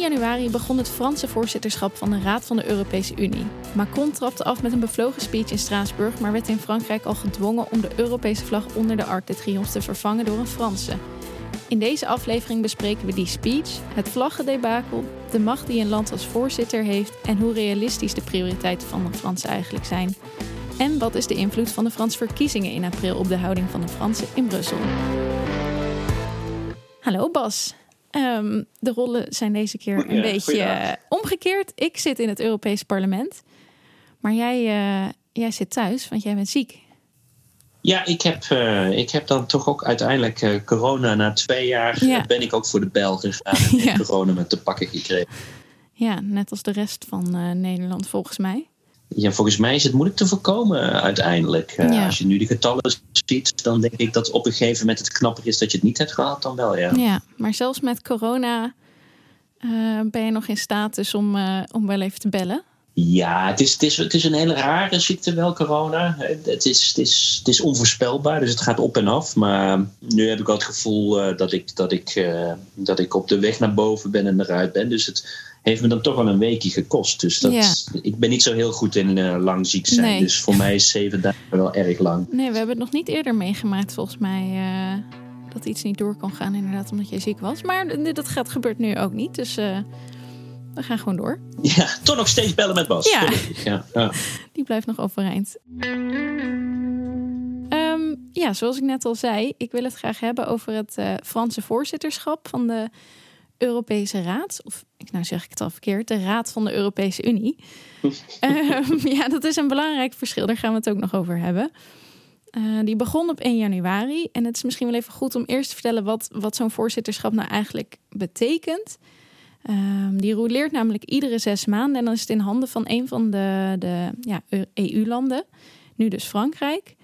januari begon het Franse voorzitterschap van de Raad van de Europese Unie. Macron trapte af met een bevlogen speech in Straatsburg, maar werd in Frankrijk al gedwongen om de Europese vlag onder de Arc de Triomphe te vervangen door een Franse. In deze aflevering bespreken we die speech, het vlaggendebakel, de macht die een land als voorzitter heeft en hoe realistisch de prioriteiten van de Fransen eigenlijk zijn. En wat is de invloed van de Franse verkiezingen in april op de houding van de Fransen in Brussel? Hallo Bas. Ehm, de rollen zijn deze keer een beetje uh, omgekeerd. Ik zit in het Europees Parlement. Maar jij, uh, jij zit thuis, want jij bent ziek. Ja, ik heb, uh, ik heb dan toch ook uiteindelijk corona na twee jaar. Ja. ben ik ook voor de Belgen gegaan en ja. corona met te pakken gekregen. Ja, net als de rest van Nederland volgens mij. Ja, volgens mij is het moeilijk te voorkomen uiteindelijk. Ja. Als je nu de getallen ziet, dan denk ik dat op een gegeven moment het knapper is dat je het niet hebt gehad, dan wel, ja. Ja, maar zelfs met corona uh, ben je nog in status om, uh, om wel even te bellen. Ja, het is, het, is, het is een hele rare ziekte wel, corona. Het is, het, is, het is onvoorspelbaar, dus het gaat op en af. Maar nu heb ik al het gevoel uh, dat, ik, dat, ik, dat ik op de weg naar boven ben en eruit ben. Dus het heeft me dan toch wel een weekje gekost. Dus dat, ik ben niet zo heel goed in uh, lang ziek zijn. Dus voor mij is zeven dagen wel erg lang. Nee, we hebben het nog niet eerder meegemaakt volgens mij. Uh, dat iets niet door kan gaan inderdaad omdat je ziek was. Maar dat gaat, gebeurt nu ook niet. Dus uh, we gaan gewoon door. Ja, toch nog steeds bellen met Bas. Ja, ja, ja. die blijft nog overeind. Um, ja, zoals ik net al zei, ik wil het graag hebben over het Franse voorzitterschap van de Europese Raad, of nou zeg ik het al verkeerd, de Raad van de Europese Unie. um, ja, dat is een belangrijk verschil, daar gaan we het ook nog over hebben. Uh, die begon op 1 januari en het is misschien wel even goed om eerst te vertellen wat, wat zo'n voorzitterschap nou eigenlijk betekent. Um, die roleert namelijk iedere zes maanden en dan is het in handen van een van de, de ja, EU-landen, nu dus Frankrijk.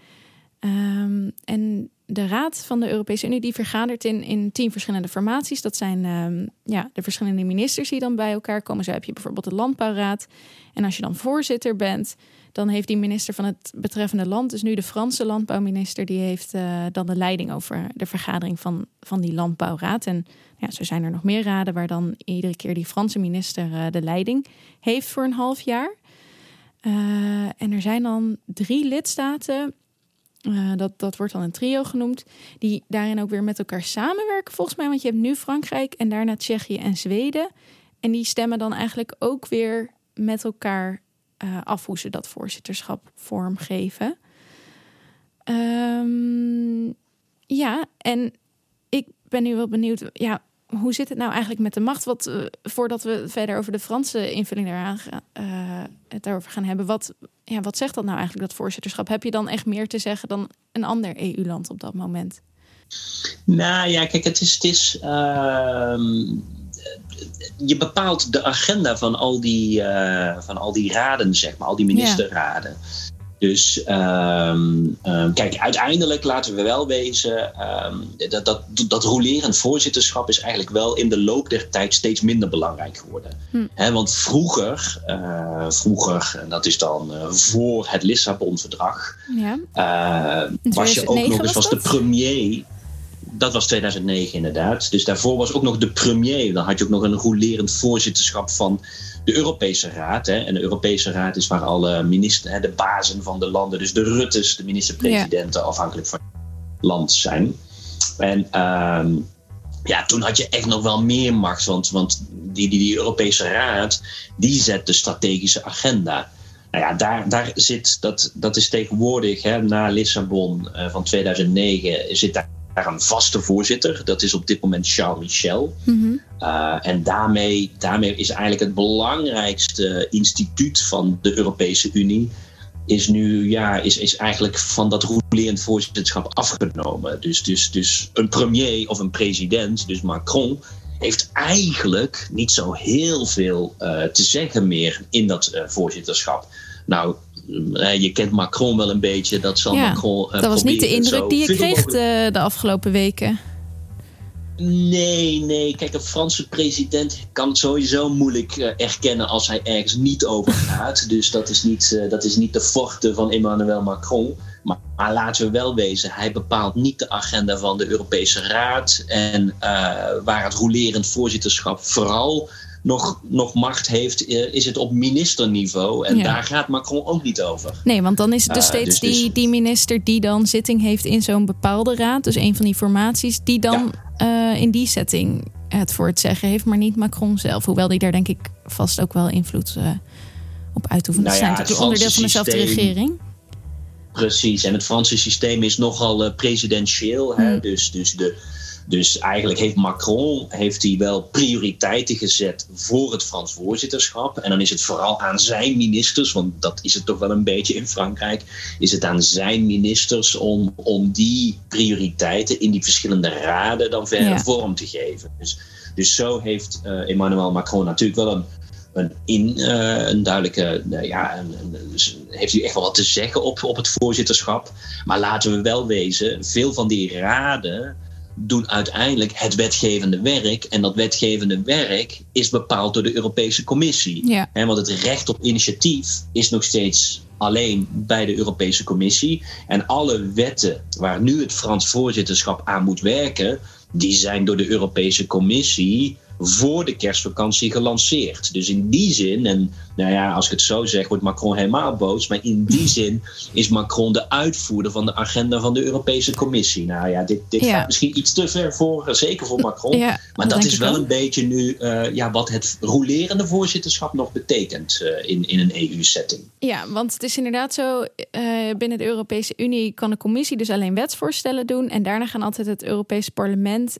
Um, en de Raad van de Europese Unie die vergadert in, in tien verschillende formaties. Dat zijn um, ja, de verschillende ministers die dan bij elkaar komen. Zo heb je bijvoorbeeld de Landbouwraad. En als je dan voorzitter bent, dan heeft die minister van het betreffende land, dus nu de Franse landbouwminister, die heeft uh, dan de leiding over de vergadering van, van die Landbouwraad. En ja, zo zijn er nog meer raden waar dan iedere keer die Franse minister uh, de leiding heeft voor een half jaar. Uh, en er zijn dan drie lidstaten uh, dat, dat wordt dan een trio genoemd. Die daarin ook weer met elkaar samenwerken, volgens mij. Want je hebt nu Frankrijk en daarna Tsjechië en Zweden. En die stemmen dan eigenlijk ook weer met elkaar uh, af hoe ze dat voorzitterschap vormgeven. Um, ja, en ik ben nu wel benieuwd. Ja, hoe zit het nou eigenlijk met de macht? Wat, uh, voordat we verder over de Franse invulling eraan gaan, uh, het daarover gaan hebben. Wat, ja, wat zegt dat nou eigenlijk, dat voorzitterschap? Heb je dan echt meer te zeggen dan een ander EU-land op dat moment? Nou ja, kijk, het is. Het is uh, je bepaalt de agenda van al die, uh, van al die raden, zeg maar, al die ministerraden. Ja. Dus um, um, kijk, uiteindelijk laten we wel wezen, um, dat, dat, dat rolerend voorzitterschap is eigenlijk wel in de loop der tijd steeds minder belangrijk geworden. Hm. He, want vroeger, uh, vroeger, en dat is dan uh, voor het Lissabon-verdrag, ja. uh, was je ook nog eens, was de premier. Dat was 2009 inderdaad. Dus daarvoor was ook nog de premier. Dan had je ook nog een rolerend voorzitterschap van de Europese Raad. Hè, en de Europese Raad is waar alle ministers, hè, de bazen van de landen, dus de Ruttes, de minister-presidenten, ja. afhankelijk van het land zijn. En um, ja, toen had je echt nog wel meer macht, want, want die, die, die Europese Raad, die zet de strategische agenda. Nou ja, daar, daar zit, dat, dat is tegenwoordig, hè, na Lissabon uh, van 2009, zit daar daar een vaste voorzitter. Dat is op dit moment Charles Michel. Mm -hmm. uh, en daarmee, daarmee is eigenlijk het belangrijkste instituut van de Europese Unie. Is nu ja, is, is eigenlijk van dat roelerend voorzitterschap afgenomen. Dus, dus, dus een premier of een president, dus Macron, heeft eigenlijk niet zo heel veel uh, te zeggen meer in dat uh, voorzitterschap. Nou, je kent Macron wel een beetje. Dat zal ja, Macron. Uh, dat was niet de indruk die je kreeg de, de afgelopen weken. Nee, nee. Kijk, een Franse president kan het sowieso moeilijk uh, erkennen als hij ergens niet over gaat. dus dat is niet, uh, dat is niet de forte van Emmanuel Macron. Maar, maar, laten we wel wezen, hij bepaalt niet de agenda van de Europese Raad. En uh, waar het rolerend voorzitterschap vooral nog, nog macht heeft, eh, is het op ministerniveau. En daar gaat Macron ook niet over. Nee, want dan is het dus uh, steeds dus, die, dus- die minister die dan zitting heeft in zo'n bepaalde raad. Dus een van die formaties, die dan uh, in die setting het voor het zeggen heeft, maar niet Macron zelf. Hoewel die daar denk ik vast ook wel invloed uh, op uitoefent. Nou ja, zijn onderdeel van dezelfde regering. Precies, en het Franse systeem is nogal presidentieel. Hè? Hmm. Dus, dus de, dus eigenlijk heeft Macron heeft hij wel prioriteiten gezet voor het Frans voorzitterschap. En dan is het vooral aan zijn ministers, want dat is het toch wel een beetje in Frankrijk, is het aan zijn ministers om, om die prioriteiten in die verschillende raden dan verder vorm te geven. Dus, dus zo heeft uh, Emmanuel Macron natuurlijk wel een, een, in, uh, een duidelijke. Uh, ja, een, een, heeft u echt wel wat te zeggen op, op het voorzitterschap. Maar laten we wel wezen, veel van die raden doen uiteindelijk het wetgevende werk. En dat wetgevende werk is bepaald door de Europese Commissie. Ja. want het recht op initiatief is nog steeds alleen bij de Europese Commissie. En alle wetten waar nu het Frans voorzitterschap aan moet werken, die zijn door de Europese Commissie voor de kerstvakantie gelanceerd. Dus in die zin, en nou ja, als ik het zo zeg, wordt Macron helemaal boos. Maar in die zin is Macron de uitvoerder van de agenda van de Europese Commissie. Nou ja, dit, dit gaat misschien iets te ver voor, zeker voor Macron. maar dat, is wel een beetje nu uh, ja, wat het rolerende voorzitterschap nog betekent uh, in, in een EU-setting. Ja, want het is inderdaad zo, uh, binnen de Europese Unie kan de Commissie dus alleen wetsvoorstellen doen. En daarna gaan altijd het Europese parlement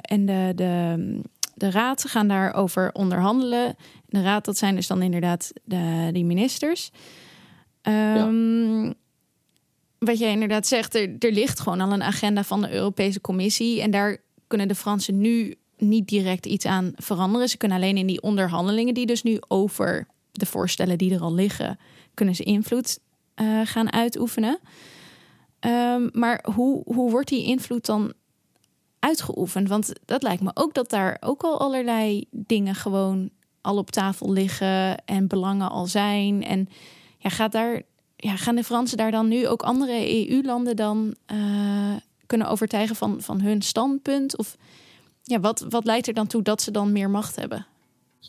en de. de de raad gaan daarover onderhandelen. De raad, dat zijn dus dan inderdaad de, die ministers. Um, Wat jij inderdaad zegt, er, er ligt gewoon al een agenda van de Europese Commissie. En daar kunnen de Fransen nu niet direct iets aan veranderen. Ze kunnen alleen in die onderhandelingen, die dus nu over de voorstellen die er al liggen, kunnen ze invloed uh, gaan uitoefenen. Um, maar hoe, hoe wordt die invloed dan uitgeoefend? Want dat lijkt me ook dat daar ook al allerlei dingen gewoon al op tafel liggen en belangen al zijn. En ja, gaat daar, ja, gaan de Fransen daar dan nu ook andere EU-landen dan uh, kunnen overtuigen van, van hun standpunt? Of ja, wat, wat leidt er dan toe dat ze dan meer macht hebben?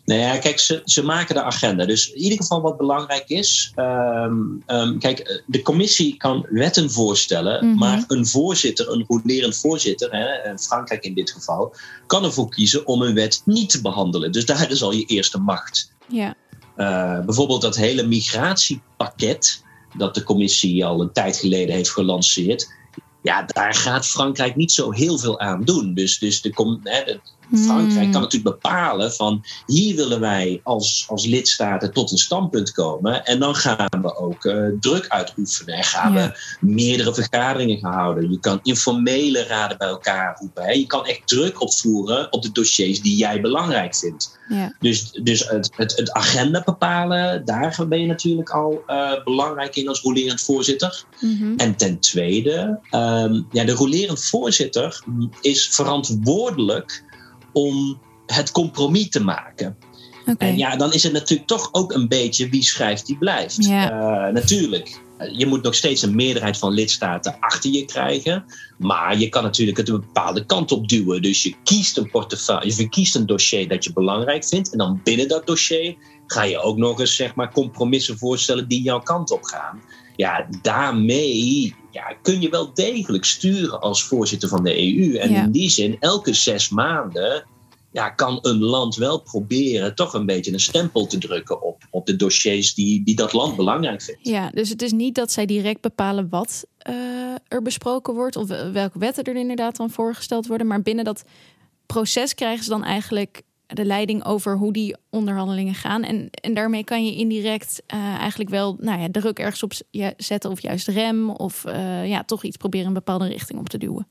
Nou ja, kijk, ze, ze maken de agenda. Dus in ieder geval wat belangrijk is. Um, um, kijk, de commissie kan wetten voorstellen, mm -hmm. maar een voorzitter, een rolerend voorzitter, hè, Frankrijk in dit geval, kan ervoor kiezen om een wet niet te behandelen. Dus daar is al je eerste macht. Ja. Uh, bijvoorbeeld dat hele migratiepakket, dat de commissie al een tijd geleden heeft gelanceerd. Ja, daar gaat Frankrijk niet zo heel veel aan doen. Dus, dus de, hè, de Frankrijk kan hmm. natuurlijk bepalen van hier willen wij als, als lidstaten tot een standpunt komen. En dan gaan we ook uh, druk uitoefenen. En gaan ja. we meerdere vergaderingen gaan houden. Je kan informele raden bij elkaar roepen. Hè. Je kan echt druk opvoeren op de dossiers die jij belangrijk vindt. Ja. Dus, dus het, het, het, agenda bepalen, daar ben je natuurlijk al uh, belangrijk in als rolerend voorzitter. Mm -hmm. En ten tweede, um, ja, de rolerend voorzitter is verantwoordelijk om het compromis te maken. Okay. En ja, dan is het natuurlijk toch ook een beetje wie schrijft, die blijft. Uh, natuurlijk, je moet nog steeds een meerderheid van lidstaten achter je krijgen. Maar je kan natuurlijk het een bepaalde kant op duwen. Dus je kiest een portefeuille, je kiest een dossier dat je belangrijk vindt. En dan binnen dat dossier ga je ook nog eens zeg maar, compromissen voorstellen die jouw kant op gaan. Ja, daarmee ja, kun je wel degelijk sturen als voorzitter van de EU. En ja. in die zin, elke zes maanden ja, kan een land wel proberen toch een beetje een stempel te drukken op, op de dossiers die, die dat land belangrijk vindt. Ja, dus het is niet dat zij direct bepalen wat uh, er besproken wordt of welke wetten er inderdaad dan voorgesteld worden, maar binnen dat proces krijgen ze dan eigenlijk de leiding over hoe die onderhandelingen gaan. En, en daarmee kan je indirect uh, eigenlijk wel nou ja, druk ergens op zetten of juist rem of uh, ja, toch iets proberen een bepaalde richting op te duwen.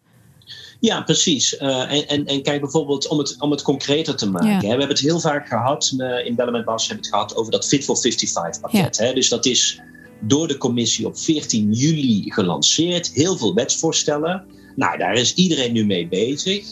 Ja, precies. Uh, en, en, en, kijk bijvoorbeeld om het, om het concreter te maken. Ja. Hè, we hebben het heel vaak gehad, in Bellen met Bas hebben het gehad over dat Fit for 55 pakket. Ja. Hè, dus dat is door de commissie op 14 juli gelanceerd. Heel veel wetsvoorstellen. Nou, daar is iedereen nu mee bezig.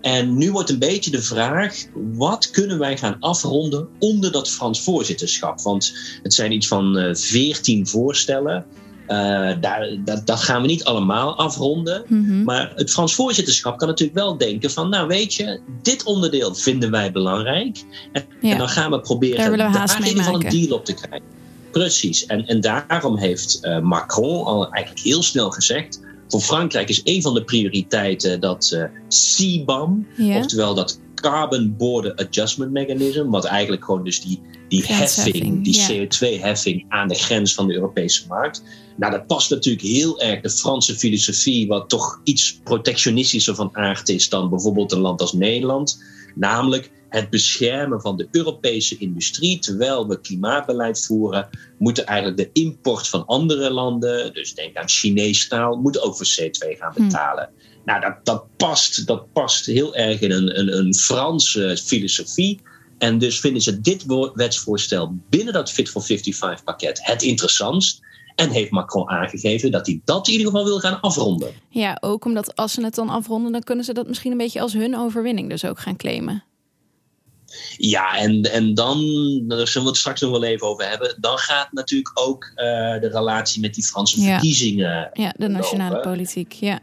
En nu wordt een beetje de vraag: wat kunnen wij gaan afronden onder dat Frans voorzitterschap? Want het zijn iets van uh, 14 voorstellen. Uh, daar, dat, dat, gaan we niet allemaal afronden. Mhm. Maar het Frans voorzitterschap kan natuurlijk wel denken van... nou weet je, dit onderdeel vinden wij belangrijk. En, Ja. en dan gaan we proberen Daar we daar in ieder geval een deal op te krijgen. Precies. En, en daarom heeft eh, Macron al eigenlijk heel snel gezegd... voor Frankrijk is een van de prioriteiten dat eh CBAM... Ja. Oftewel dat Carbon Border Adjustment Mechanism, wat eigenlijk gewoon dus die, die heffing, die ja. CO2-heffing aan de grens van de Europese markt. Nou, dat past natuurlijk heel erg de Franse filosofie, wat toch iets protectionistischer van aard is dan bijvoorbeeld een land als Nederland. Namelijk het beschermen van de Europese industrie. Terwijl we klimaatbeleid voeren, moeten eigenlijk de import van andere landen, dus denk aan Chinees staal, moet ook voor CO2 gaan Hm. betalen. Nou, dat, dat, past, dat past heel erg in een, een, een Franse filosofie. En dus vinden ze dit wetsvoorstel binnen dat Fit for 55 pakket het interessantst. En heeft Macron aangegeven dat hij dat in ieder geval wil gaan afronden. ja, ook omdat als ze het dan afronden, dan kunnen ze dat misschien een beetje als hun overwinning dus ook gaan claimen. Ja, en, en dan, daar zullen we het straks nog wel even over hebben. Dan gaat natuurlijk ook eh, de relatie met die Franse Ja. verkiezingen. Ja, de nationale lopen. politiek. Ja.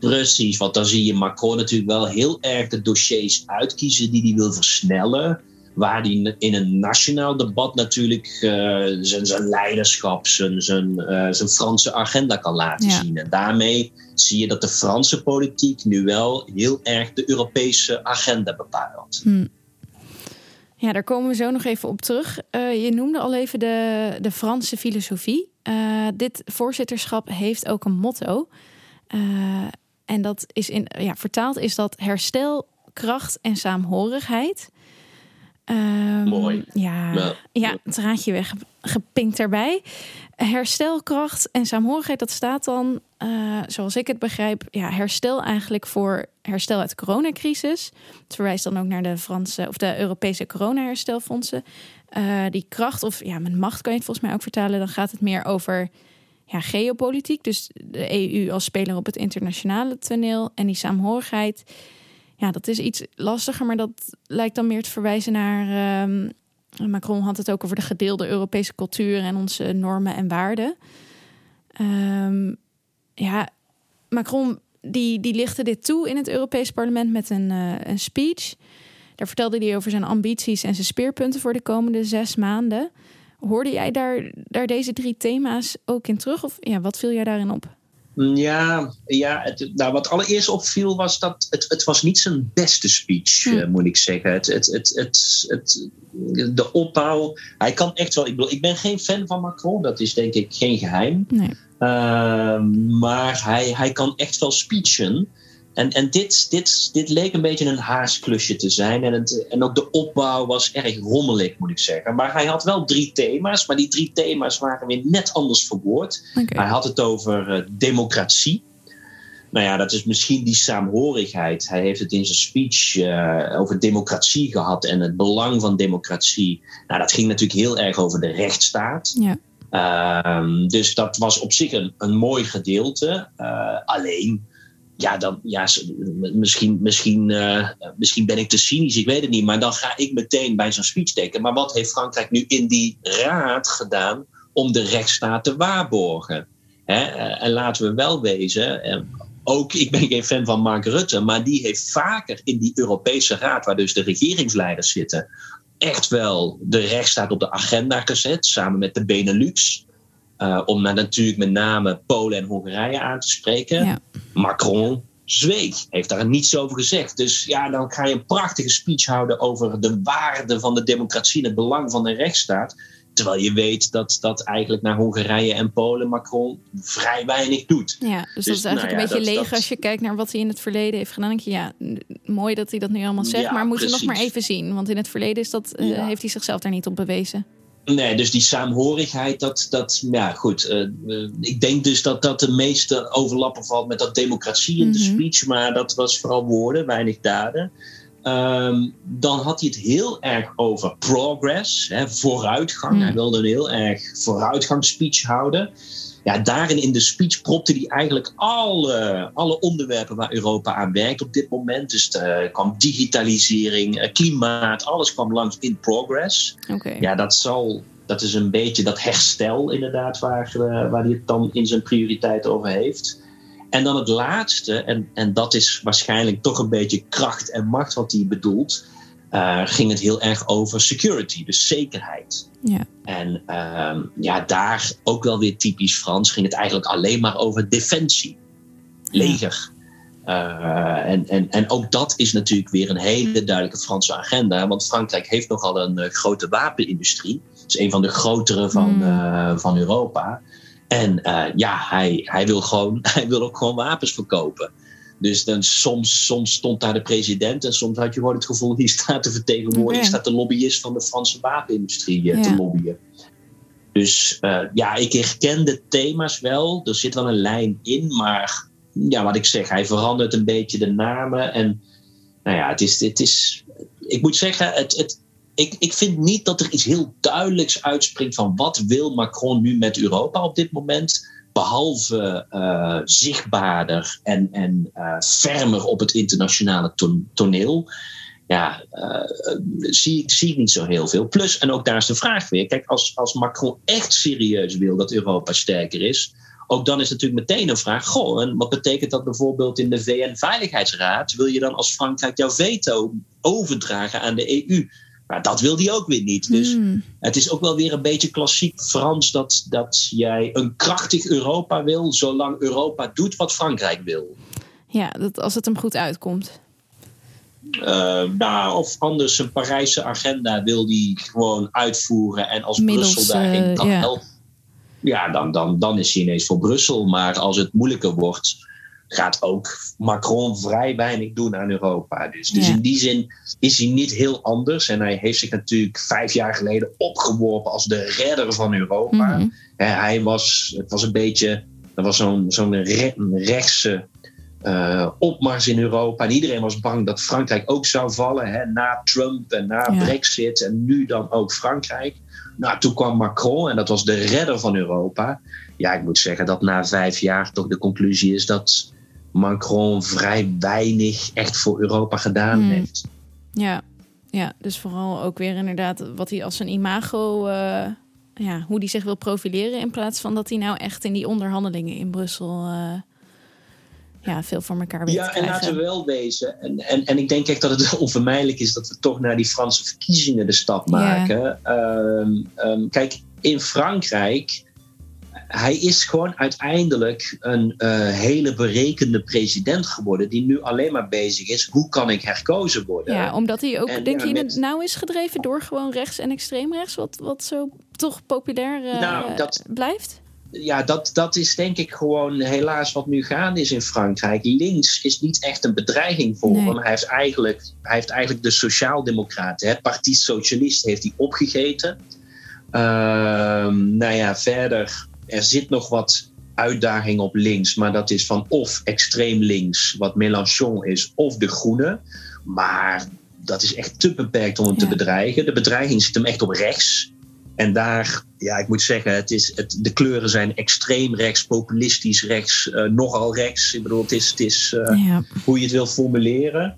Precies, want dan zie je Macron natuurlijk wel heel erg de dossiers uitkiezen die hij wil versnellen. Waar hij in een nationaal debat natuurlijk eh, zijn, zijn leiderschap, zijn, zijn, eh, zijn Franse agenda kan laten Ja. zien. En daarmee zie je dat de Franse politiek nu wel heel erg de Europese agenda bepaalt. Hm. Ja, daar komen we zo nog even op terug. Eh, je noemde al even de, de Franse filosofie. Dit voorzitterschap heeft ook een motto. En dat is in, ja, vertaald is dat herstel, kracht en saamhorigheid. Ehm, Mooi. Ja, Ja. ja, een traantje weg gepinkt daarbij. Herstel, kracht en saamhorigheid, dat staat dan, eh, zoals ik het begrijp, ja, herstel eigenlijk voor herstel uit de coronacrisis. Het verwijst dan ook naar de Franse of de Europese coronaherstelfondsen. Eh, die kracht, of ja, met macht kan je het volgens mij ook vertalen. Dan gaat het meer over ja, geopolitiek. Dus de EU als speler op het internationale toneel. En die saamhorigheid, ja, dat is iets lastiger, maar dat lijkt dan meer te verwijzen naar. ehm, Macron had het ook over de gedeelde Europese cultuur en onze normen en waarden. Ehm, ja, Macron die, die lichtte dit toe in het Europees Parlement met een, eh, een speech. Daar vertelde hij over zijn ambities en zijn speerpunten voor de komende zes maanden. Hoorde jij daar, daar deze drie thema's ook in terug? Of ja, wat viel jij daarin op? Ja, ja het, nou, wat allereerst opviel was dat het, het was niet zijn beste speech, Hm. eh, moet ik zeggen. Het, het, het, het, het, de opbouw, hij kan echt wel. Ik, bedoel, ik ben geen fan van Macron, dat is denk ik geen geheim. Nee. Ehm, maar hij, hij kan echt wel speechen. En, en dit, dit, dit leek een beetje een haasklusje te zijn. En, het, en ook de opbouw was erg rommelig, moet ik zeggen. Maar hij had wel drie thema's. Maar die drie thema's waren weer net anders verwoord. Hij had het over eh, democratie. Nou ja, dat is misschien die saamhorigheid. Hij heeft het in zijn speech eh, over democratie gehad en het belang van democratie. Nou, dat ging natuurlijk heel erg over de rechtsstaat. Ja. Ehm, dus dat was op zich een, een mooi gedeelte. Eh, alleen, ja, dan, ja, misschien, misschien, eh, misschien ben ik te cynisch, ik weet het niet. Maar dan ga ik meteen bij zo'n speech denken. Maar wat heeft Frankrijk nu in die raad gedaan om de rechtsstaat te waarborgen? Hè? eh, en laten we wel wezen, eh, ook ik ben geen fan van Mark Rutte, maar die heeft vaker in die Europese raad, waar dus de regeringsleiders zitten, echt wel de rechtsstaat op de agenda gezet, samen met de Benelux. Eh, om natuurlijk met name Polen en Hongarije aan te spreken. Ja. Macron zweeg, heeft daar niets over gezegd. Dus ja, dan ga je een prachtige speech houden over de waarde van de democratie en het belang van de rechtsstaat. Terwijl je weet dat dat eigenlijk naar Hongarije en Polen Macron vrij weinig doet. Ja, dus, dat Dus, is eigenlijk nou ja, een beetje dat- leeg dat- als je kijkt naar wat hij in het verleden heeft gedaan. Dan denk je, ja, mooi dat hij dat nu allemaal zegt, Ja, maar moeten we nog maar even zien. Want in het verleden is dat, eh, heeft hij zichzelf daar niet op bewezen. Nee, dus die saamhorigheid, dat, dat ja goed. eh, eh, ik denk dus dat dat de meeste overlappen valt met dat democratie in de Mhm. speech, maar dat was vooral woorden, weinig daden. Ehm, dan had hij het heel erg over progress, hè, vooruitgang. Mm. Hij wilde een heel erg vooruitgangsspeech houden. Ja, daarin in de speech propte hij eigenlijk alle, alle onderwerpen waar Europa aan werkt op dit moment. Dus er kwam digitalisering, eh, klimaat, alles kwam langs in progress. Ja, dat zal dat is een beetje dat herstel inderdaad waar, uh, waar hij het dan in zijn prioriteit over heeft. En dan het laatste, en, en dat is waarschijnlijk toch een beetje kracht en macht wat hij bedoelt, uh, ging het heel erg over security, dus zekerheid. Ja. En uh, ja, daar ook wel weer typisch Frans ging het eigenlijk alleen maar over defensie, leger. Uh, en, en, en ook dat is natuurlijk weer een hele duidelijke Franse agenda. Want Frankrijk heeft nogal een uh, grote wapenindustrie. Het is een van de grotere van, mm. uh, van Europa. En ja, hij, hij, wil gewoon, hij wil ook gewoon wapens verkopen. Dus dan soms, soms stond daar de president en soms had je gewoon het gevoel: hier staat de vertegenwoordiger, hier staat de lobbyist van de Franse wapenindustrie ja. te lobbyen. Dus ja, ik herken de thema's wel. Er zit wel een lijn in, maar ja, wat ik zeg, hij verandert een beetje de namen. En nou ja, het is, het is ik moet zeggen, het, het, ik, ik vind niet dat er iets heel duidelijks uitspringt van wat wil Macron nu met Europa op dit moment. Behalve uh, zichtbaarder en, en uh, fermer op het internationale toneel. Ja, uh, zie, zie ik niet zo heel veel. Plus, en ook daar is de vraag weer. Kijk, als, als Macron echt serieus wil dat Europa sterker is ook dan is natuurlijk meteen een vraag: goh, en wat betekent dat bijvoorbeeld in de VN-veiligheidsraad? Wil je dan als Frankrijk jouw veto overdragen aan de EU? Maar dat wil die ook weer niet. Dus hmm. het is ook wel weer een beetje klassiek Frans dat, dat jij een krachtig Europa wil, zolang Europa doet wat Frankrijk wil. Ja, dat als het hem goed uitkomt. Uh, nou, of anders een Parijse agenda wil die gewoon uitvoeren en als Middels, Brussel daarin kan uh, helpen ja, dan, dan, dan is hij ineens voor Brussel. Maar als het moeilijker wordt, gaat ook Macron vrij weinig doen aan Europa. Dus, dus in die zin is hij niet heel anders. En hij heeft zich natuurlijk vijf jaar geleden opgeworpen als de redder van Europa. Mm hij was, het was een beetje, er was zo'n zo'n rechtse uh, opmars in Europa. En iedereen was bang dat Frankrijk ook zou vallen. Hè, na Trump en na Brexit. En nu dan ook Frankrijk. Nou, toen kwam Macron en dat was de redder van Europa. Ja, ik moet zeggen dat na vijf jaar toch de conclusie is dat Macron vrij weinig echt voor Europa gedaan hmm. heeft. Ja. ja, dus vooral ook weer inderdaad wat hij als een imago, uh, ja, hoe hij zich wil profileren in plaats van dat hij nou echt in die onderhandelingen in Brussel. Uh, ja, veel voor elkaar weet Ja, en laten we wel wezen. En, en, en ik denk echt dat het onvermijdelijk is dat we toch naar die Franse verkiezingen de stap maken. Yeah. Um, kijk, in Frankrijk. Hij is gewoon uiteindelijk een uh, hele berekende president geworden. Die nu alleen maar bezig is. Hoe kan ik herkozen worden? Ja, omdat hij ook, denk je, in het nauw is gedreven door gewoon rechts en extreem rechts. Wat, wat zo toch populair uh, nou, dat, blijft? ja, dat, dat is denk ik gewoon helaas wat nu gaande is in Frankrijk. Links is niet echt een bedreiging voor hem. Hij heeft eigenlijk, hij heeft eigenlijk de Sociaaldemocraten, het Parti Socialist, heeft hij opgegeten. Uh, nou ja, verder, er zit nog wat uitdaging op links, maar dat is van of extreem links, wat Mélenchon is, of de Groenen. Maar dat is echt te beperkt om hem te bedreigen. De bedreiging zit hem echt op rechts. En daar, ja, ik moet zeggen, het is, het, de kleuren zijn extreem rechts, populistisch rechts, uh, nogal rechts. Ik bedoel, het is, het is uh, hoe je het wil formuleren.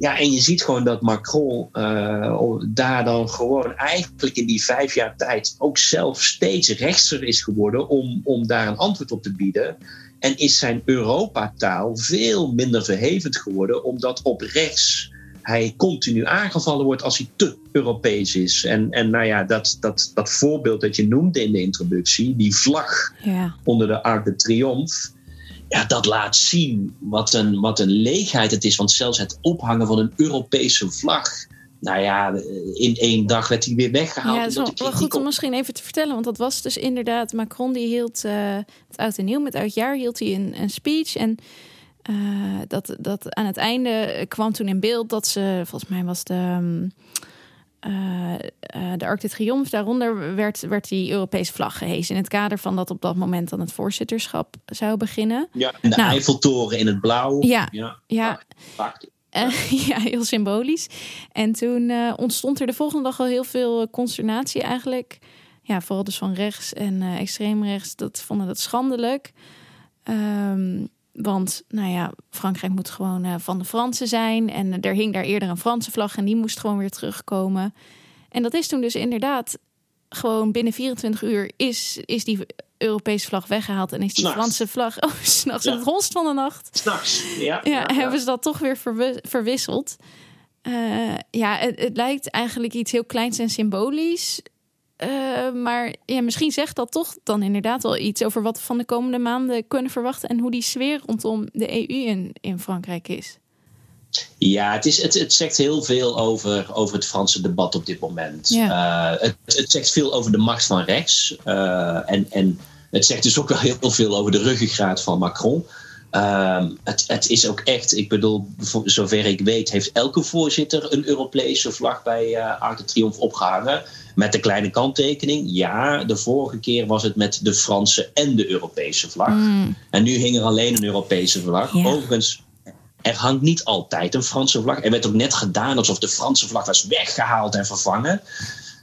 Ja, en je ziet gewoon dat Macron uh, daar dan gewoon eigenlijk in die vijf jaar tijd ook zelf steeds rechtser is geworden om, om daar een antwoord op te bieden. En is zijn Europataal veel minder verhevend geworden, omdat op rechts hij continu aangevallen wordt als hij te Europees is. En, en nou ja, dat, dat, dat voorbeeld dat je noemde in de introductie, die vlag ja. onder de Arc de Triomphe. Ja, dat laat zien wat een, wat een leegheid het is. Want zelfs het ophangen van een Europese vlag. Nou ja, in één dag werd hij weer weggehaald. Ja, het is wel, goed om misschien even te vertellen. Want dat was dus inderdaad, Macron die hield uh, het oud en nieuw. Met oud jaar hield hij een, een speech. En uh, dat, dat aan het einde kwam toen in beeld dat ze, volgens mij was de. Um, uh, uh, de Arc de Triomphe, daaronder werd, werd die Europese vlag gehezen. In het kader van dat op dat moment dan het voorzitterschap zou beginnen. Ja, en de nou, Eiffeltoren in het blauw. Ja, ja. ja. ja, heel symbolisch. En toen ontstond er de volgende dag al heel veel consternatie eigenlijk. Ja, vooral dus van rechts en extreem rechts. Dat vonden dat schandelijk. Um, want, nou ja, Frankrijk moet gewoon uh, van de Fransen zijn. En er hing daar eerder een Franse vlag en die moest gewoon weer terugkomen. En dat is toen dus inderdaad gewoon binnen 24 uur is, is die Europese vlag weggehaald en is die Franse vlag oh, s'nachts ja. het holst van de nacht. S'nachts, ja, ja, Hebben ze dat toch weer verwisseld. Uh, ja, het, het, lijkt eigenlijk iets heel kleins en symbolisch. Uh, maar ja, misschien zegt dat toch dan inderdaad wel iets over wat we van de komende maanden kunnen verwachten en hoe die sfeer rondom de EU in, in Frankrijk is. Ja, het, is, het, het zegt heel veel over, over het Franse debat op dit moment. Ja. Uh, het, het zegt veel over de macht van rechts. Uh, en, en het zegt dus ook wel heel veel over de ruggengraat van Macron. Um, het, het, is ook echt, ik bedoel, voor zover ik weet, heeft elke voorzitter een Europese vlag bij uh, Arc de Triomphe opgehangen. Met de kleine kanttekening. Ja, de vorige keer was het met de Franse en de Europese vlag. Mm. En nu hing er alleen een Europese vlag. Overigens, er hangt niet altijd een Franse vlag. Er werd ook net gedaan alsof de Franse vlag was weggehaald en vervangen.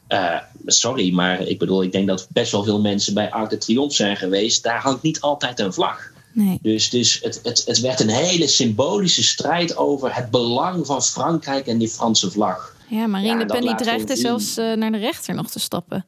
Uh, sorry, maar ik bedoel, ik denk dat best wel veel mensen bij Arc de Triomphe zijn geweest. Daar hangt niet altijd een vlag. Nee. Dus, dus het, het, het werd een hele symbolische strijd over het belang van Frankrijk en die Franse vlag. Ja, Marine ja, Le Pen die dreigde zelfs uh, naar de rechter nog te stappen.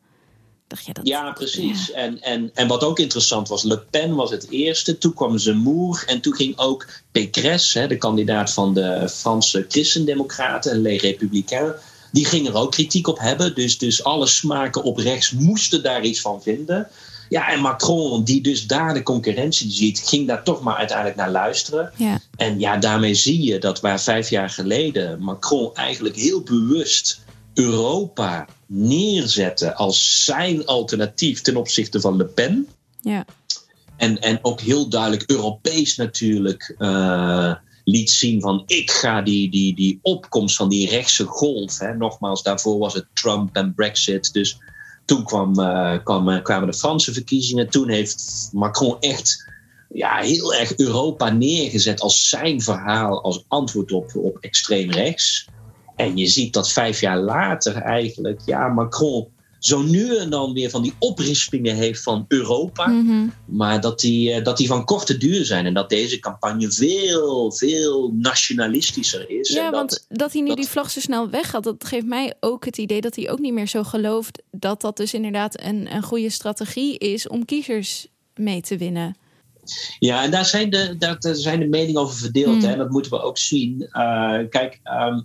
Dacht je dat, ja, precies. Ja. En, en, en wat ook interessant was, Le Pen was het eerste. Toen kwam Zemmour en toen ging ook Pécresse, hè, de kandidaat van de Franse Christendemocraten, Les Républicains, die ging er ook kritiek op hebben. Dus, dus alle smaken op rechts moesten daar iets van vinden. Ja, en Macron, die dus daar de concurrentie ziet, ging daar toch maar uiteindelijk naar luisteren. Ja. En ja, daarmee zie je dat waar vijf jaar geleden Macron eigenlijk heel bewust Europa neerzette als zijn alternatief ten opzichte van Le Pen. Ja. En, en ook heel duidelijk Europees natuurlijk uh, liet zien van ik ga die, die, die opkomst van die rechtse golf. Hè, nogmaals, daarvoor was het Trump en Brexit. Dus toen kwam, kwam, kwamen de Franse verkiezingen. Toen heeft Macron echt ja, heel erg Europa neergezet als zijn verhaal, als antwoord op, op extreem rechts. En je ziet dat vijf jaar later eigenlijk, ja, Macron zo nu en dan weer van die oprispingen heeft van Europa. Mhm. Maar dat die, eh, dat die van korte duur zijn. En dat deze campagne veel, veel nationalistischer is. Ja, en want dat, dat hij nu dat- die vlag zo snel weggaat, dat geeft mij ook het idee dat hij ook niet meer zo gelooft dat dat dus inderdaad een, een goede strategie is om kiezers mee te winnen. Ja, en daar zijn de, daar, daar zijn de meningen over verdeeld. Hmm. Hè? Dat moeten we ook zien. Eh, kijk, ehm,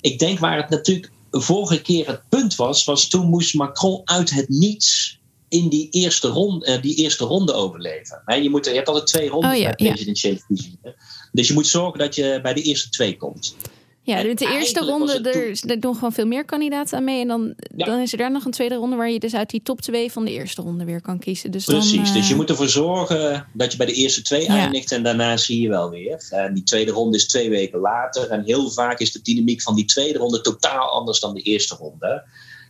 ik denk waar het natuurlijk vorige keer het punt was, was toen moest Macron uit het niets in die eerste ronde, eh, die eerste ronde overleven. Je, moet, je hebt altijd twee rondes Oh ja, bij ja. presidentiële verkiezingen. Dus je moet zorgen dat je bij de eerste twee komt. Ja, dus de eerste ronde, er, er doen gewoon veel meer kandidaten aan mee. En dan, Ja. dan is er daar nog een tweede ronde waar je dus uit die top 2 van de eerste ronde weer kan kiezen. Dus Precies, dan, dus je eh, moet ervoor zorgen dat je bij de eerste twee Ja. eindigt en daarna zie je wel weer. En die tweede ronde is twee weken later en heel vaak is de dynamiek van die tweede ronde totaal anders dan de eerste ronde.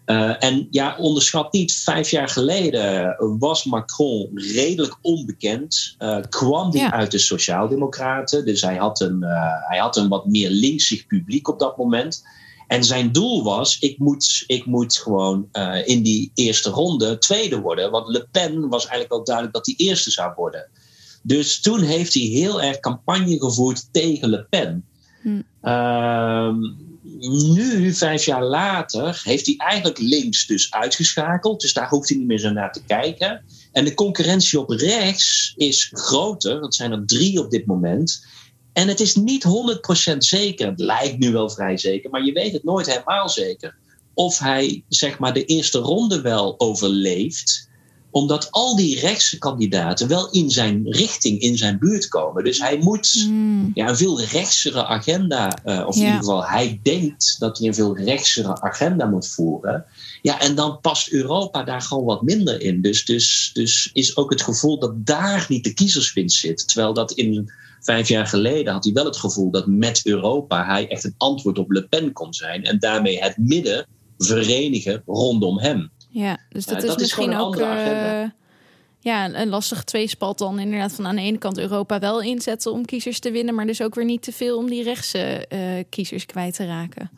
Eh, en ja, onderschat niet, vijf jaar geleden was Macron redelijk onbekend. Eh, kwam hij Ja. uit de Sociaaldemocraten, dus hij had, een, eh, hij had een wat meer linksig publiek op dat moment. En zijn doel was: ik moet, ik moet gewoon in die eerste ronde tweede worden. Want Le Pen was eigenlijk al duidelijk dat hij eerste zou worden. Dus toen heeft hij heel erg campagne gevoerd tegen Le Pen. Hm. Ehm, nu, vijf jaar later, heeft hij eigenlijk links dus uitgeschakeld. Dus daar hoeft hij niet meer zo naar te kijken. En de concurrentie op rechts is groter. Dat zijn er drie op dit moment. En het is niet 100% zeker. Het lijkt nu wel vrij zeker, maar je weet het nooit helemaal zeker. Of hij zeg maar de eerste ronde wel overleeft omdat al die rechtse kandidaten wel in zijn richting, in zijn buurt komen. Dus hij moet hmm, ja, een veel rechtsere agenda, eh, of in ieder geval hij denkt dat hij een veel rechtsere agenda moet voeren. Ja, en dan past Europa daar gewoon wat minder in. Dus, dus, dus is ook het gevoel dat daar niet de kiezerswinst zit. Terwijl dat in vijf jaar geleden had hij wel het gevoel dat met Europa hij echt een antwoord op Le Pen kon zijn. En daarmee het midden verenigen rondom hem. Ja, dus dat Ja, is dat is misschien ook eh, ja, een- lastig tweespalt dan inderdaad van aan de ene kant Europa wel inzetten om kiezers te winnen, maar dus ook weer niet te veel om die rechtse eh, kiezers kwijt te raken.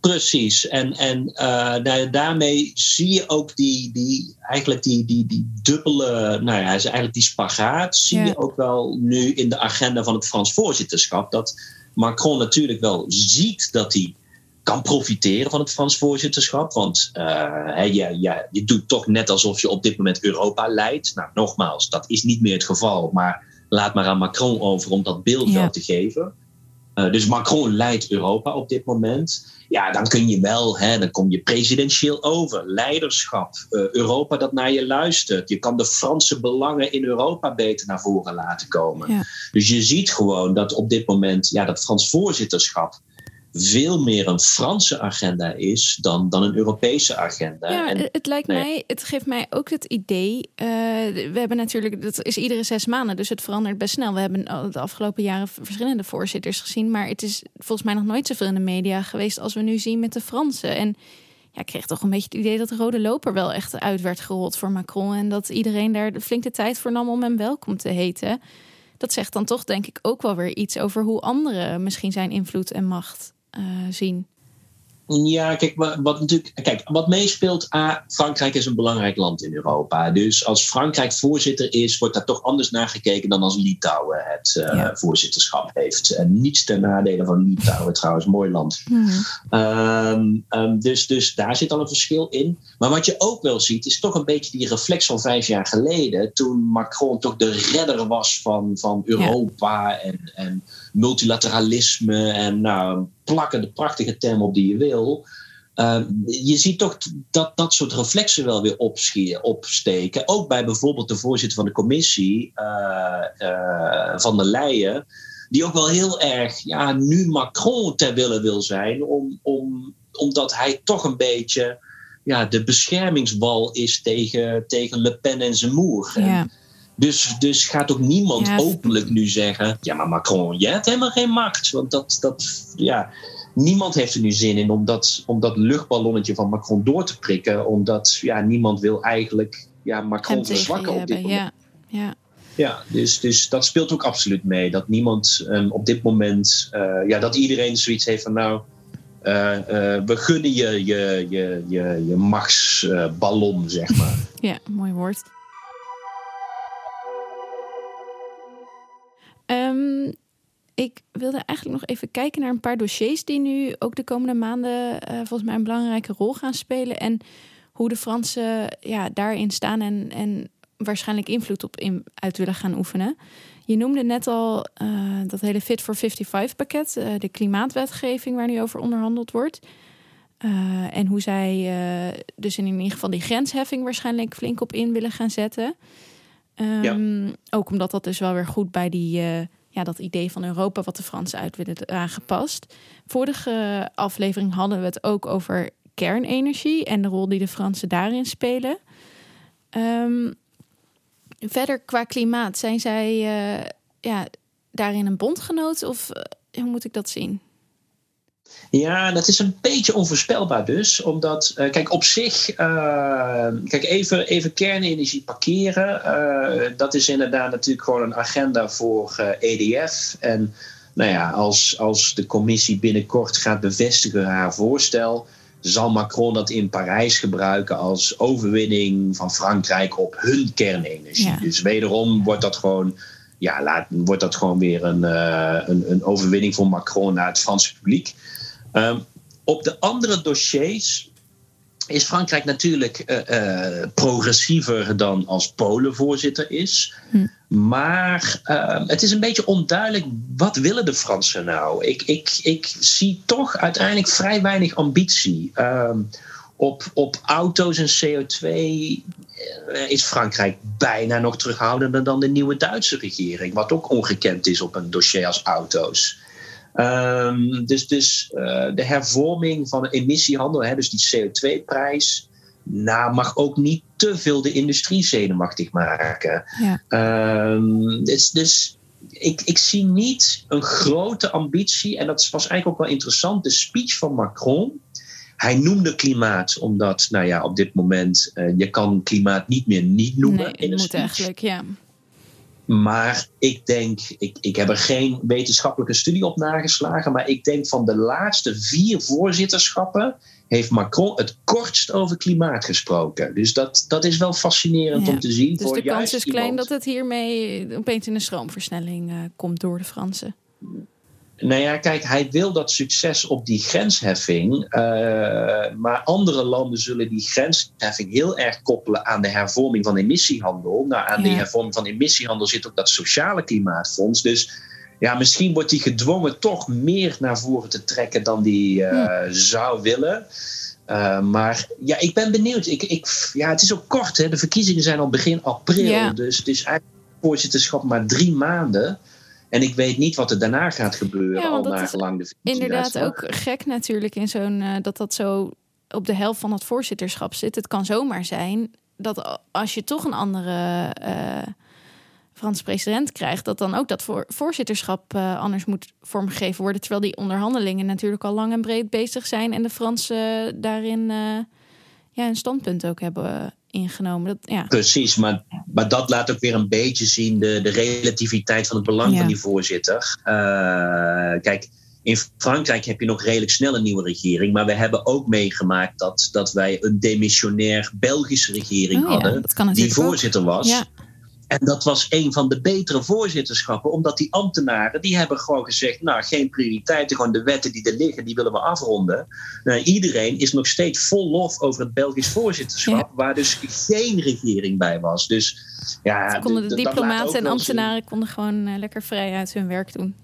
Precies. En, en eh, nou, daarmee zie je ook die, die, eigenlijk die, die, die dubbele, nou ja, is eigenlijk die spagaat, zie Ja. je ook wel nu in de agenda van het Frans voorzitterschap. Dat Macron natuurlijk wel ziet dat hij kan profiteren van het Frans voorzitterschap. Want uh, je, je, je doet toch net alsof je op dit moment Europa leidt. Nou, nogmaals, dat is niet meer het geval. Maar laat maar aan Macron over om dat beeld wel te geven. Uh, dus Macron leidt Europa op dit moment. Ja, dan kun je wel, hè, dan kom je presidentieel over. Leiderschap, uh, Europa dat naar je luistert. Je kan de Franse belangen in Europa beter naar voren laten komen. Ja. Dus je ziet gewoon dat op dit moment ja, dat Frans voorzitterschap veel meer een Franse agenda is dan, dan een Europese agenda. Ja, en, het lijkt mij, het geeft mij ook het idee. Uh, we hebben natuurlijk, dat is iedere zes maanden, dus het verandert best snel. We hebben de afgelopen jaren verschillende voorzitters gezien, maar het is volgens mij nog nooit zoveel in de media geweest als we nu zien met de Fransen. En ja, ik kreeg toch een beetje het idee dat de rode loper wel echt uit werd gerold voor Macron. En dat iedereen daar de flinke tijd voor nam om hem welkom te heten. Dat zegt dan toch, denk ik, ook wel weer iets over hoe anderen misschien zijn invloed en macht zien? Ja, kijk, wat, natuurlijk, kijk, wat meespeelt, A, Frankrijk is een belangrijk land in Europa. Dus als Frankrijk voorzitter is, wordt daar toch anders naar gekeken dan als Litouwen het uh, voorzitterschap heeft. En niets ten nadele van Litouwen, trouwens, mooi land. Mm. Um, um, dus, dus daar zit al een verschil in. Maar wat je ook wel ziet, is toch een beetje die reflex van vijf jaar geleden, toen Macron toch de redder was van, van Europa ja. en, en multilateralisme en nou, plakken de prachtige term op die je wil. Uh, je ziet toch dat dat soort reflexen wel weer opsteken. Ook bij bijvoorbeeld de voorzitter van de commissie, uh, uh, Van der Leyen, die ook wel heel erg ja, nu Macron ter wille wil zijn, om, om, omdat hij toch een beetje ja, de beschermingswal is tegen, tegen Le Pen en zijn moer. Ja. Dus, dus gaat ook niemand openlijk nu zeggen: ja, maar Macron, jij hebt helemaal geen macht. Want dat, dat, ja, niemand heeft er nu zin in om dat, om dat luchtballonnetje van Macron door te prikken, omdat ja, niemand wil eigenlijk ja, Macron verzwakken op dit moment. Ja, ja. ja dus, dus dat speelt ook absoluut mee. Dat niemand um, op dit moment, uh, ja, dat iedereen zoiets heeft van nou. Uh, uh, we gunnen je je, je, je, je machtsballon, zeg maar. Ja, mooi woord. Um, ik wilde eigenlijk nog even kijken naar een paar dossiers die nu ook de komende maanden uh, volgens mij een belangrijke rol gaan spelen. En hoe de Fransen ja, daarin staan en, en waarschijnlijk invloed op in, uit willen gaan oefenen. Je noemde net al uh, dat hele Fit for 55 pakket, uh, de klimaatwetgeving waar nu over onderhandeld wordt. en hoe zij dus in ieder geval die grensheffing waarschijnlijk flink op in willen gaan zetten. Ja. Ook omdat dat dus wel weer goed bij die, uh, ja, dat idee van Europa wat de Fransen uit willen aangepast. Vorige aflevering hadden we het ook over kernenergie en de rol die de Fransen daarin spelen. Um, verder qua klimaat, zijn zij uh, ja, daarin een bondgenoot of uh, hoe moet ik dat zien? Ja, dat is een beetje onvoorspelbaar dus. Omdat, uh, kijk, op zich, uh, kijk, even, even kernenergie parkeren. Uh, dat is inderdaad natuurlijk gewoon een agenda voor EDF. En nou ja, als, als de commissie binnenkort gaat bevestigen haar voorstel, zal Macron dat in Parijs gebruiken als overwinning van Frankrijk op hun kernenergie. Ja. Dus wederom wordt dat gewoon ja, laat, wordt dat gewoon weer een, uh, een, een, overwinning voor Macron naar het Franse publiek. Um, op de andere dossiers is Frankrijk natuurlijk uh, uh, progressiever dan als Polen voorzitter is. Hm. Maar uh, het is een beetje onduidelijk, wat willen de Fransen nou? Ik, ik, ik zie toch uiteindelijk vrij weinig ambitie. Um, op, op auto's en CO2 is Frankrijk bijna nog terughoudender dan de nieuwe Duitse regering. Wat ook ongekend is op een dossier als auto's. Um, dus dus uh, de hervorming van de emissiehandel, hè, dus die CO2-prijs, nou, mag ook niet te veel de industrie zenuwachtig maken. Ja. Um, dus, dus ik, ik zie niet een grote ambitie, en dat was eigenlijk ook wel interessant, de speech van Macron. Hij noemde klimaat omdat, nou ja, op dit moment, uh, je kan klimaat niet meer niet noemen. Nee, in een moet speech. eigenlijk, ja. Maar ik denk, ik, ik heb er geen wetenschappelijke studie op nageslagen, maar ik denk van de laatste vier voorzitterschappen heeft Macron het kortst over klimaat gesproken. Dus dat, dat is wel fascinerend ja. om te zien. Dus voor de kans is klein iemand... dat het hiermee opeens in een stroomversnelling uh, komt door de Fransen. Nou ja, kijk, hij wil dat succes op die grensheffing. Uh, maar andere landen zullen die grensheffing heel erg koppelen aan de hervorming van emissiehandel. Nou, aan ja. die hervorming van emissiehandel zit ook dat sociale klimaatfonds. Dus ja, misschien wordt hij gedwongen toch meer naar voren te trekken dan hij uh, zou willen. Uh, maar ja, ik ben benieuwd. Ik, ik, ja, het is ook kort. Hè? De verkiezingen zijn al begin april. Ja. Dus het is eigenlijk voorzitterschap maar drie maanden. En ik weet niet wat er daarna gaat gebeuren, ja, al naar gelang de Inderdaad, ook gek natuurlijk in zo'n uh, dat dat zo op de helft van het voorzitterschap zit. Het kan zomaar zijn dat als je toch een andere uh, Frans president krijgt, dat dan ook dat voor, voorzitterschap uh, anders moet vormgegeven worden. Terwijl die onderhandelingen natuurlijk al lang en breed bezig zijn en de Fransen daarin ja, een standpunt ook hebben ingenomen. Dat, ja. Precies, maar, maar dat laat ook weer een beetje zien de, de relativiteit van het belang ja. van die voorzitter. Uh, kijk, in Frankrijk heb je nog redelijk snel een nieuwe regering, maar we hebben ook meegemaakt dat, dat wij een demissionair Belgische regering oh, hadden, die voorzitter ook. was. Ja. En dat was een van de betere voorzitterschappen, omdat die ambtenaren die hebben gewoon gezegd: Nou, geen prioriteiten, gewoon de wetten die er liggen, die willen we afronden. Nou, iedereen is nog steeds vol lof over het Belgisch voorzitterschap, ja. waar dus geen regering bij was. Dus ja, Ze konden de diplomaten en ambtenaren zien. konden gewoon uh, lekker vrij uit hun werk doen.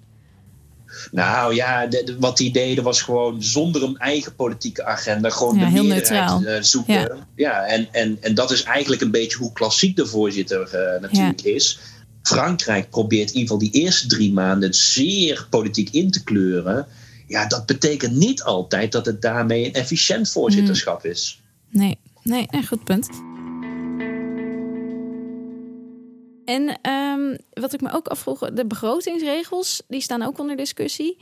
Nou ja, de, de, wat die deden was gewoon zonder een eigen politieke agenda gewoon ja, de meerderheid uh, zoeken. Ja. Ja, en, en, en dat is eigenlijk een beetje hoe klassiek de voorzitter uh, natuurlijk ja. is. Frankrijk probeert in ieder geval die eerste drie maanden zeer politiek in te kleuren. Ja, dat betekent niet altijd dat het daarmee een efficiënt voorzitterschap mm. is. Nee, nee, nee, goed punt. En um, wat ik me ook afvroeg, de begrotingsregels, die staan ook onder discussie.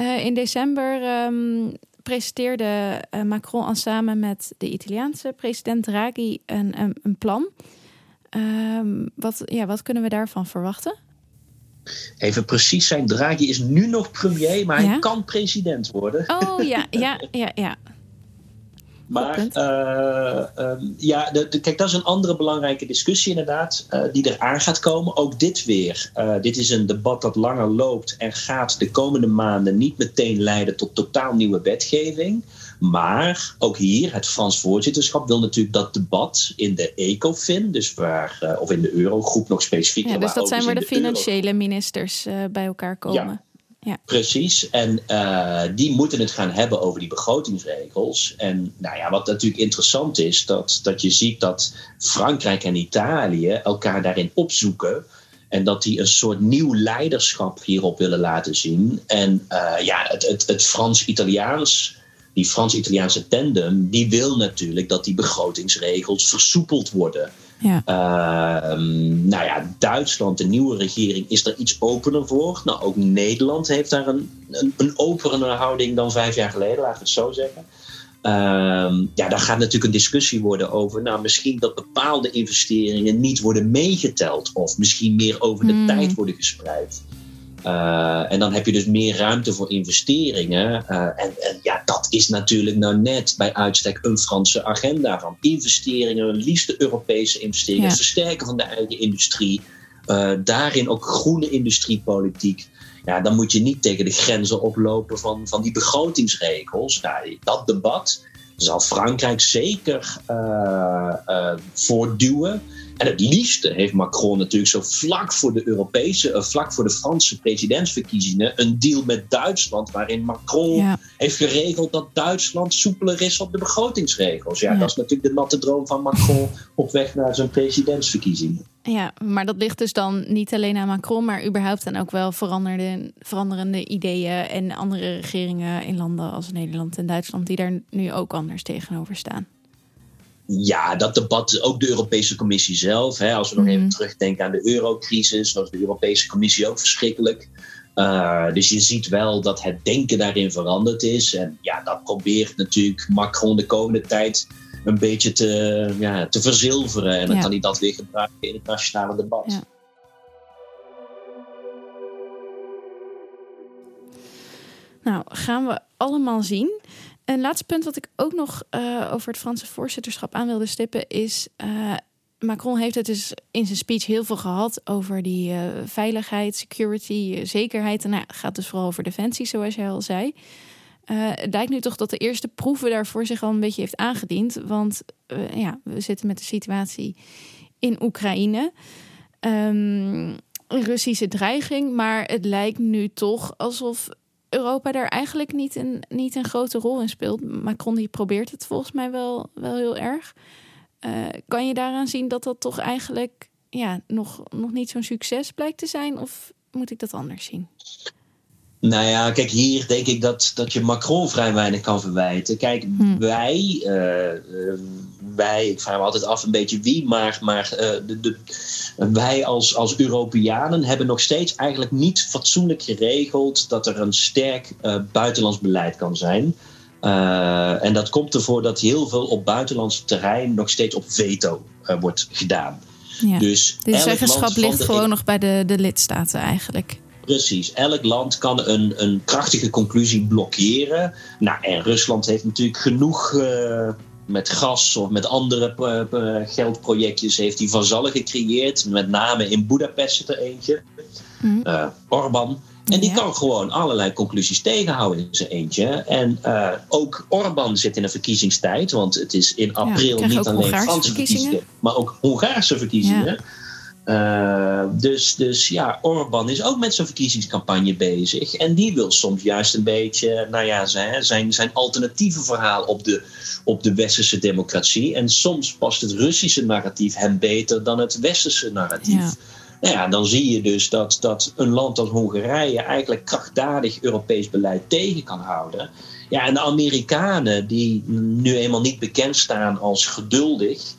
Uh, in december um, presenteerde uh, Macron samen met de Italiaanse president Draghi een, een, een plan. Um, wat, ja, wat kunnen we daarvan verwachten? Even precies zijn, Draghi is nu nog premier, maar ja? hij kan president worden. Oh ja, ja, ja, ja. Maar uh, um, ja, de, de, kijk, dat is een andere belangrijke discussie inderdaad, uh, die eraan gaat komen. Ook dit weer. Uh, dit is een debat dat langer loopt en gaat de komende maanden niet meteen leiden tot totaal nieuwe wetgeving. Maar ook hier, het Frans voorzitterschap wil natuurlijk dat debat in de ECOFIN, dus waar, of in de Eurogroep nog specifiek. Ja, dus dat zijn waar de, de financiële Euro... ministers bij elkaar komen. Ja. Ja. Precies. En uh, die moeten het gaan hebben over die begrotingsregels. En nou ja, wat natuurlijk interessant is, dat, dat je ziet dat Frankrijk en Italië elkaar daarin opzoeken. En dat die een soort nieuw leiderschap hierop willen laten zien. En uh, ja, het, het, het Frans-Italiaans, die Frans-Italiaanse tandem, die wil natuurlijk dat die begrotingsregels versoepeld worden. Ja. Uh, nou ja, Duitsland, de nieuwe regering, is er iets opener voor. Nou, ook Nederland heeft daar een, een, een openere houding dan vijf jaar geleden, laten we het zo zeggen. Uh, ja, daar gaat natuurlijk een discussie worden over. Nou, misschien dat bepaalde investeringen niet worden meegeteld, of misschien meer over de mm. tijd worden gespreid. Uh, en dan heb je dus meer ruimte voor investeringen. Uh, en, en, ja, dat is natuurlijk nou net bij uitstek een Franse agenda van investeringen, liefst Europese investeringen, ja. versterken van de eigen industrie. Uh, daarin ook groene industriepolitiek. Ja, dan moet je niet tegen de grenzen oplopen van, van die begrotingsregels. Nou, dat debat zal Frankrijk zeker voortduwen. En het liefste heeft Macron natuurlijk zo vlak voor de Europese, uh, vlak voor de Franse presidentsverkiezingen, een deal met Duitsland, waarin Macron ja. heeft geregeld dat Duitsland soepeler is op de begrotingsregels. Ja, ja, dat is natuurlijk de natte droom van Macron op weg naar zijn presidentsverkiezingen. Ja, maar dat ligt dus dan niet alleen aan Macron, maar überhaupt dan ook wel veranderende, veranderende ideeën en andere regeringen in landen als Nederland en Duitsland die daar nu ook anders tegenover staan. Ja, dat debat, ook de Europese Commissie zelf. Hè, als we nog mm. even terugdenken aan de eurocrisis, was de Europese Commissie ook verschrikkelijk. Uh, dus je ziet wel dat het denken daarin veranderd is. En ja, dat probeert natuurlijk Macron de komende tijd een beetje te, ja, te verzilveren. En dan ja. kan hij dat weer gebruiken in het nationale debat. Ja. Nou, gaan we allemaal zien. Een laatste punt wat ik ook nog uh, over het Franse voorzitterschap aan wilde stippen is. Uh, Macron heeft het dus in zijn speech heel veel gehad over die uh, veiligheid, security, zekerheid. En nou, het gaat dus vooral over defensie, zoals jij al zei. het lijkt nu toch dat de eerste proeven daarvoor zich al een beetje heeft aangediend. Want ja, we zitten met de situatie in Oekraïne. Um, Russische dreiging, maar het lijkt nu toch alsof Europa daar eigenlijk niet een, niet een grote rol in speelt. Macron die probeert het volgens mij wel, wel heel erg. Uh, kan je daaraan zien dat dat toch eigenlijk ja, nog, nog niet zo'n succes blijkt te zijn? Of moet ik dat anders zien? Nou ja, kijk, hier denk ik dat, dat je Macron vrij weinig kan verwijten. Kijk, hm. wij, uh, wij, ik vraag me altijd af een beetje wie, maar, maar uh, de, de, wij als, als Europeanen hebben nog steeds eigenlijk niet fatsoenlijk geregeld dat er een sterk uh, buitenlands beleid kan zijn. en dat komt ervoor dat heel veel op buitenlands terrein nog steeds op veto wordt gedaan. Ja. Dus Dit zeggenschap ligt gewoon nog bij de, de lidstaten eigenlijk. Precies. Elk land kan een, een krachtige conclusie blokkeren. Nou, en Rusland heeft natuurlijk genoeg uh, met gas of met andere uh, geldprojectjes heeft hij vazallen gecreëerd. Met name in Budapest zit er eentje. Mm. Uh, Orbán. En die kan gewoon allerlei conclusies tegenhouden in zijn eentje. En uh, ook Orbán zit in een verkiezingstijd. Want het is in april niet alleen Franse verkiezingen, maar ook Hongaarse verkiezingen. Ja. Uh, dus, dus ja, Orbán is ook met zijn verkiezingscampagne bezig. En die wil soms juist een beetje, nou ja, zijn, zijn, zijn alternatieve verhaal op de, op de westerse democratie. En soms past het Russische narratief hem beter dan het westerse narratief. Ja. Nou ja, dan zie je dus dat, dat een land als Hongarije eigenlijk krachtdadig Europees beleid tegen kan houden. Ja, en de Amerikanen, die nu eenmaal niet bekend staan als geduldig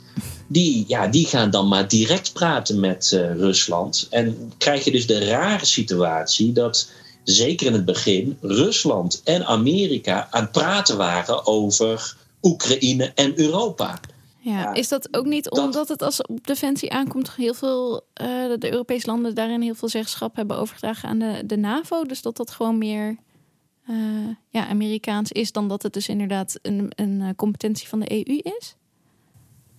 die, ja, die gaan dan maar direct praten met uh, Rusland. En krijg je dus de rare situatie dat, zeker in het begin, Rusland en Amerika aan het praten waren over Oekraïne en Europa. Ja, is dat ook niet omdat het als op defensie aankomt, heel veel uh, de Europese landen daarin heel veel zeggenschap hebben overgedragen aan de, de NAVO? Dus dat dat gewoon meer uh, ja, Amerikaans is dan dat het dus inderdaad een, een competentie van de EU is?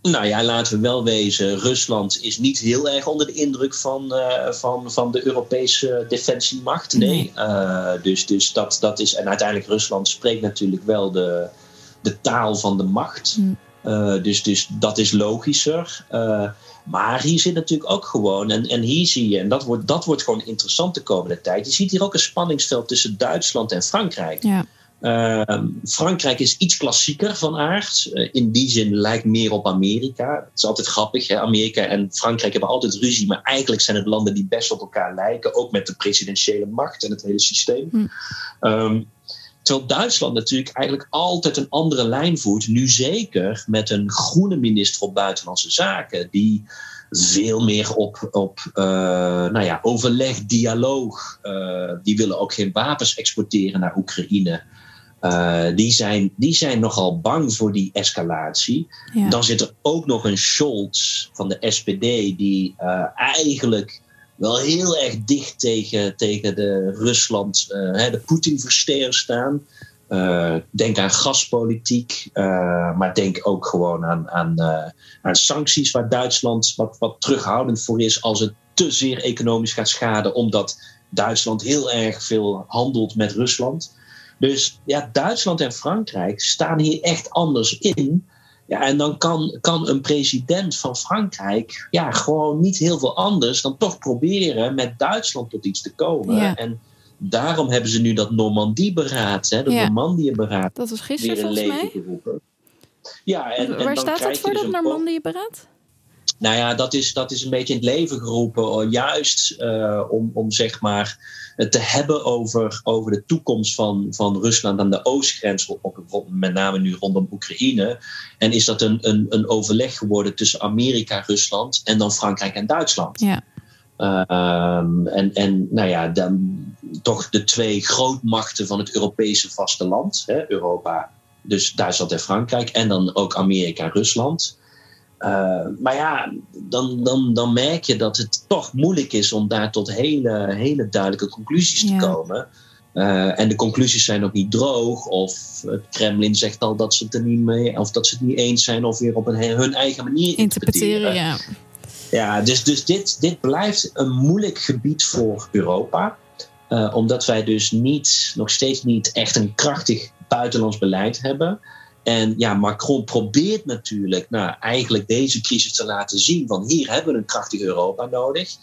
Nou ja, laten we wel wezen. Rusland is niet heel erg onder de indruk van, uh, van, van de Europese defensiemacht. Nee. Uh, dus dus dat, dat is. En uiteindelijk, Rusland spreekt natuurlijk wel de, de taal van de macht. Mm. Uh, dus, dus dat is logischer. maar hier zit natuurlijk ook gewoon. En, en hier zie je, en dat wordt, dat wordt gewoon interessant de komende tijd. Je ziet hier ook een spanningsveld tussen Duitsland en Frankrijk. Ja. Uh, Frankrijk is iets klassieker van aard. Uh, in die zin lijkt meer op Amerika. Het is altijd grappig. Hè? Amerika en Frankrijk hebben altijd ruzie, maar eigenlijk zijn het landen die best op elkaar lijken. Ook met de presidentiële macht en het hele systeem. Hm. Um, terwijl Duitsland natuurlijk eigenlijk altijd een andere lijn voert. Nu zeker met een groene minister op Buitenlandse Zaken. Die veel meer op, op uh, nou ja, overleg, dialoog. Uh, die willen ook geen wapens exporteren naar Oekraïne. Uh, die, zijn, die zijn nogal bang voor die escalatie. Dan zit er ook nog een Scholz van de SPD, die uh, eigenlijk wel heel erg dicht tegen, tegen de Rusland, uh, de Poetin-versteer staan. denk aan gaspolitiek, maar denk ook gewoon aan, aan, aan sancties waar Duitsland wat, wat terughoudend voor is als het te zeer economisch gaat schaden, omdat Duitsland heel erg veel handelt met Rusland. Dus ja, Duitsland en Frankrijk staan hier echt anders in. Ja, en dan kan, kan een president van Frankrijk ja, gewoon niet heel veel anders dan toch proberen met Duitsland tot iets te komen. En daarom hebben ze nu dat Normandie-beraad, hè, dat ja. Normandie-beraad. Dat was gisteren volgens mij. Geroepen. Ja, en, Waar staat dat voor, dus dat Normandie-beraad? Nou ja, dat is, dat is een beetje in het leven geroepen, juist uh, om, om zeg maar te hebben over, over de toekomst van, van Rusland aan de oostgrens, met name nu rondom Oekraïne. En is dat een, een, een overleg geworden tussen Amerika, Rusland en dan Frankrijk en Duitsland. Ja. Um, en, en nou ja, dan toch de twee grootmachten van het Europese vasteland, hè, Europa, dus Duitsland en Frankrijk, en dan ook Amerika en Rusland. Uh, maar ja, dan, dan, dan merk je dat het toch moeilijk is om daar tot hele, hele duidelijke conclusies te komen. Uh, en de conclusies zijn ook niet droog. Of het Kremlin zegt al dat ze het er niet mee, of dat ze het niet eens zijn, of weer op een, hun eigen manier interpreteren. interpreteren ja. Ja, dus, dus dit, dit blijft een moeilijk gebied voor Europa. Uh, omdat wij dus niet, nog steeds niet echt een krachtig buitenlands beleid hebben. En ja, Macron probeert natuurlijk nou, eigenlijk deze crisis te laten zien van hier hebben we een krachtig Europa nodig.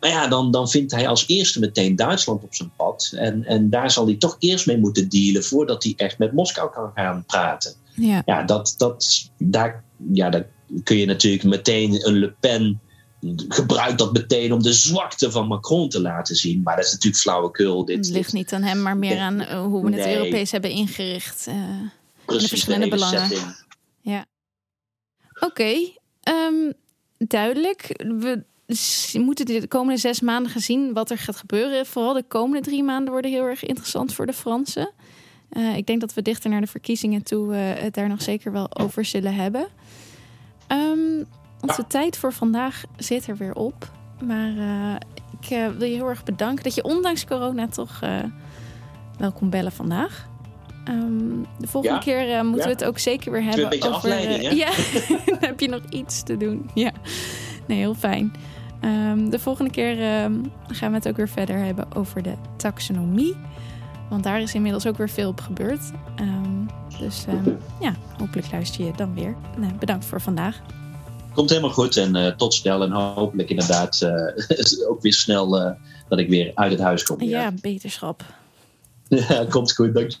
Maar ja, dan, dan vindt hij als eerste meteen Duitsland op zijn pad. En, en daar zal hij toch eerst mee moeten dealen voordat hij echt met Moskou kan gaan praten. Ja, ja dat, dat, daar, ja, daar kun je natuurlijk meteen een Le Pen gebruikt dat meteen om de zwakte van Macron te laten zien. Maar dat is natuurlijk flauwekul. Dit, het ligt niet aan hem, maar meer aan eh, hoe we het Europees hebben ingericht. Uh, Precies, de verschillende belangen. Ja. Oké, ehm, duidelijk. We moeten de komende zes maanden gezien wat er gaat gebeuren. Vooral de komende drie maanden worden heel erg interessant voor de Fransen. Uh, ik denk dat we dichter naar de verkiezingen toe het daar nog zeker wel over zullen hebben. Um, onze tijd voor vandaag zit er weer op. Maar uh, ik uh, wil je heel erg bedanken dat je ondanks corona toch uh, wel kon bellen vandaag. Um, de volgende ja. keer moeten ja. we het ook zeker weer hebben. Een beetje over, hè? Ja, dan heb je nog iets te doen. Ja, nee, heel fijn. Um, de volgende keer um, gaan we het ook weer verder hebben over de taxonomie. Want daar is inmiddels ook weer veel op gebeurd. dus ja, hopelijk luister je dan weer. Nou, bedankt voor vandaag komt helemaal goed en uh, tot snel. En hopelijk inderdaad uh, ook weer snel uh, dat ik weer uit het huis kom. Ja, ja beterschap. ja, komt goed.